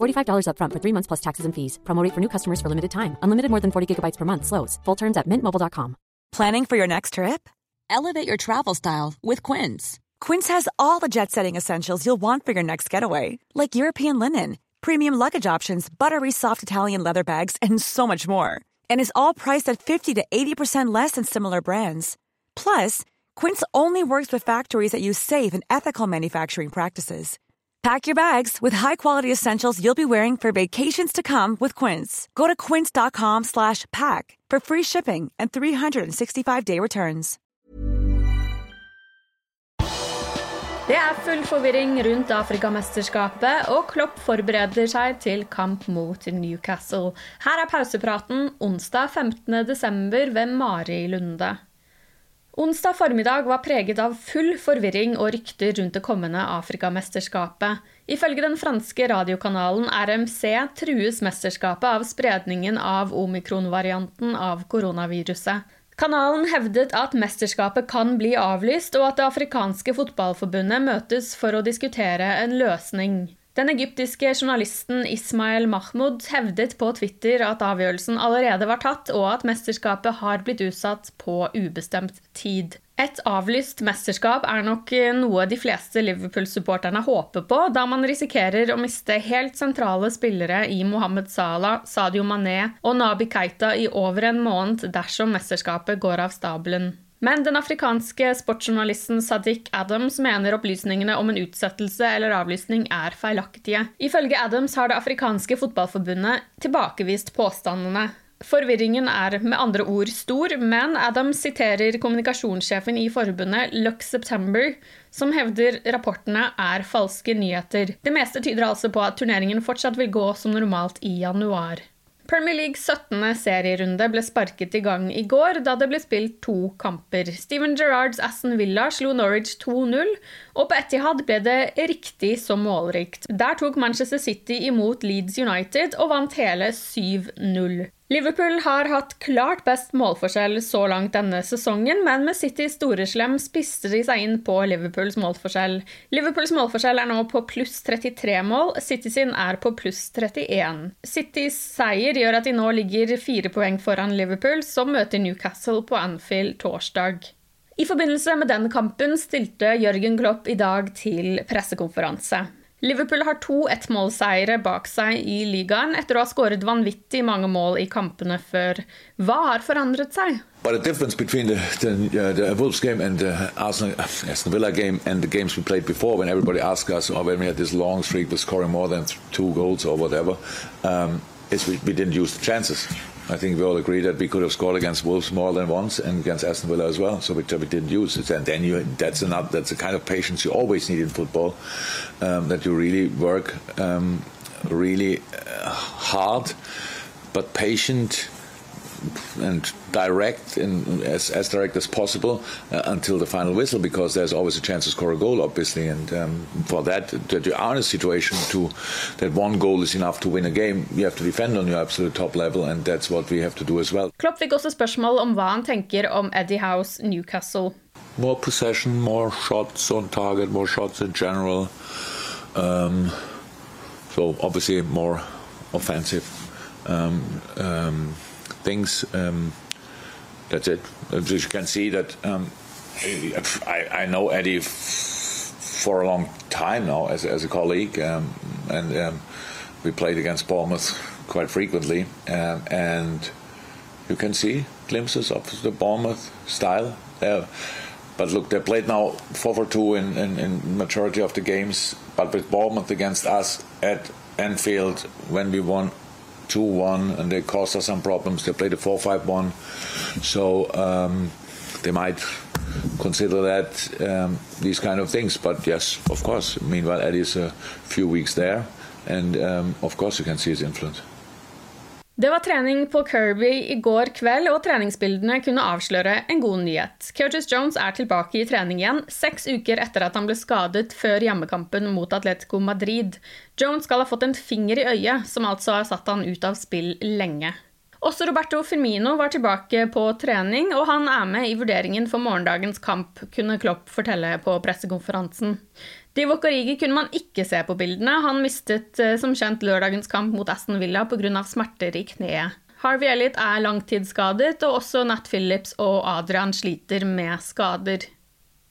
$45 upfront for three months plus taxes and fees. Promo rate for new customers for limited time. Unlimited more than 40 gigabytes per month. Slows. Full terms at mintmobile.com. Planning for your next trip? Elevate your travel style with Quince. Quince has all the jet setting essentials you'll want for your next getaway, like European linen, premium luggage options, buttery soft Italian leather bags, and so much more. And is all priced at 50 to 80% less than similar brands. Plus, Quince only works with factories that use safe and ethical manufacturing practices. Pack your bags with high-quality essentials you'll be wearing for vacations to come with Quince. Go to quince.com slash pack for free shipping and 365-day returns. Det er full forvirring rundt Afrikamesterskapet, og Klopp forbereder seg til kamp mot Newcastle. Her er pausepraten onsdag 15. desember ved Mari Lunde. Onsdag formiddag var preget av full forvirring og rykter rundt det kommende Afrikamesterskapet. Ifølge den franske radiokanalen RMC trues mesterskapet av spredningen av omikron-varianten av koronaviruset. Kanalen hevdet at mesterskapet kan bli avlyst, og at det afrikanske fotballforbundet møtes for å diskutere en løsning. Den egyptiske journalisten Ismael Mahmoud hevdet på Twitter at avgjørelsen allerede var tatt, og at mesterskapet har blitt utsatt på ubestemt tid. Et avlyst mesterskap er nok noe de fleste Liverpool-supporterne håper på, da man risikerer å miste helt sentrale spillere i Mohammed Salah, Sadio Mané og Nabi Keita i over en måned dersom mesterskapet går av stabelen. Men den afrikanske sportsjournalisten Sadiq Adams mener opplysningene om en utsettelse eller avlysning er feilaktige. Ifølge Adams har det afrikanske fotballforbundet tilbakevist påstandene. Forvirringen er med andre ord stor, men Adams siterer kommunikasjonssjefen i forbundet, Luck September, som hevder rapportene er falske nyheter. Det meste tyder altså på at turneringen fortsatt vil gå som normalt i januar. Premier League 17. serierunde ble sparket i gang i går, da det ble spilt to kamper. Steven Gerrards Aston Villa slo Norwich 2-0, og på Etihad ble det riktig så målrikt. Der tok Manchester City imot Leeds United og vant hele 7-0. Liverpool har hatt klart best målforskjell så langt denne sesongen, men med Citys storeslem spiste de seg inn på Liverpools målforskjell. Liverpools målforskjell er nå på pluss 33 mål, City sin er på pluss 31. Citys seier gjør at de nå ligger fire poeng foran Liverpool, som møter Newcastle på Anfield torsdag. I forbindelse med den kampen stilte Jørgen Klopp i dag til pressekonferanse. Liverpool har to ettmålseiere bak seg i ligaen etter å ha skåret vanvittig mange mål i kampene før. Hva har forandret seg? But the difference between the, the, uh, the Wolves game and the Arsenal, uh, Aston Villa game and the games we played before, when everybody asked us, or when we had this long streak with scoring more than two goals or whatever, um, is we, we didn't use the chances. I think we all agree that we could have scored against Wolves more than once and against Aston Villa as well. So we, we didn't use it, and then you, that's enough. That's the kind of patience you always need in football. Um, that you really work um, really uh, hard, but patient and direct in as, as direct as possible uh, until the final whistle because there's always a chance to score a goal obviously. And um, for that that you are in a situation to that one goal is enough to win a game you have to defend on your absolute top level and that's what we have to do as well. Klopp fikk også spørsmål om hva han tenker om Eddie Howes Newcastle. More possession more shots on target more shots in general. Um, so obviously more offensive. Um, um, things. Um, that's it. As you can see that um, I, I, know Eddie for a long time now as, as a colleague, um, and um, we played against Bournemouth quite frequently, um, and you can see glimpses of the Bournemouth style. Uh, but look, they played now 4 for 2 in, in, in majority of the games. But with Bournemouth against us at Anfield, when we won 2 1 and they caused us some problems, they played a 4 5 1. So um, they might consider that um, these kind of things. But yes, of course. Meanwhile, Eddie's a few weeks there, and um, of course you can see his influence. Det var trening på Kirby i går kveld, og treningsbildene kunne avsløre en god nyhet. Curtis Jones er tilbake i trening igjen, seks uker etter at han ble skadet før hjemmekampen mot Atletico Madrid. Jones skal ha fått en finger i øyet, som altså har satt han ut av spill lenge. Også Roberto Firmino var tilbake på trening, og han er med i vurderingen for morgendagens kamp, kunne Klopp fortelle på pressekonferansen. Divock Origi kunne man ikke se på bildene. Han mistet eh, som kjent lørdagens kamp mot Aston Villa pga. smerter i kneet. Harvey Elliot er langtidsskadet, og også Nat Phillips og Adrian sliter med skader.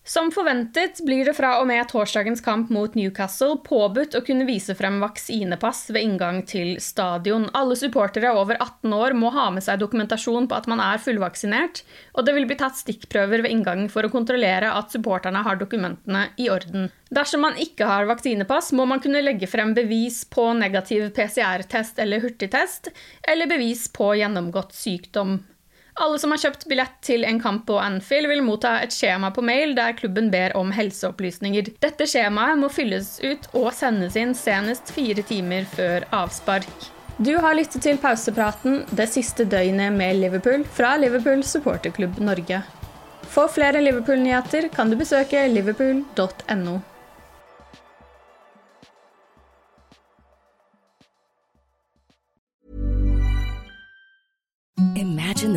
Som forventet blir det fra og med torsdagens kamp mot Newcastle påbudt å kunne vise frem vaksinepass ved inngang til stadion. Alle supportere over 18 år må ha med seg dokumentasjon på at man er fullvaksinert, og det vil bli tatt stikkprøver ved inngang for å kontrollere at supporterne har dokumentene i orden. Dersom man ikke har vaksinepass, må man kunne legge frem bevis på negativ PCR-test eller hurtigtest, eller bevis på gjennomgått sykdom. Alle som har kjøpt billett til en kamp på Anfield, vil motta et skjema på mail der klubben ber om helseopplysninger. Dette skjemaet må fylles ut og sendes inn senest fire timer før avspark. Du har lyttet til pausepraten det siste døgnet med Liverpool fra Liverpool supporterklubb Norge. For flere Liverpool-nyheter kan du besøke liverpool.no.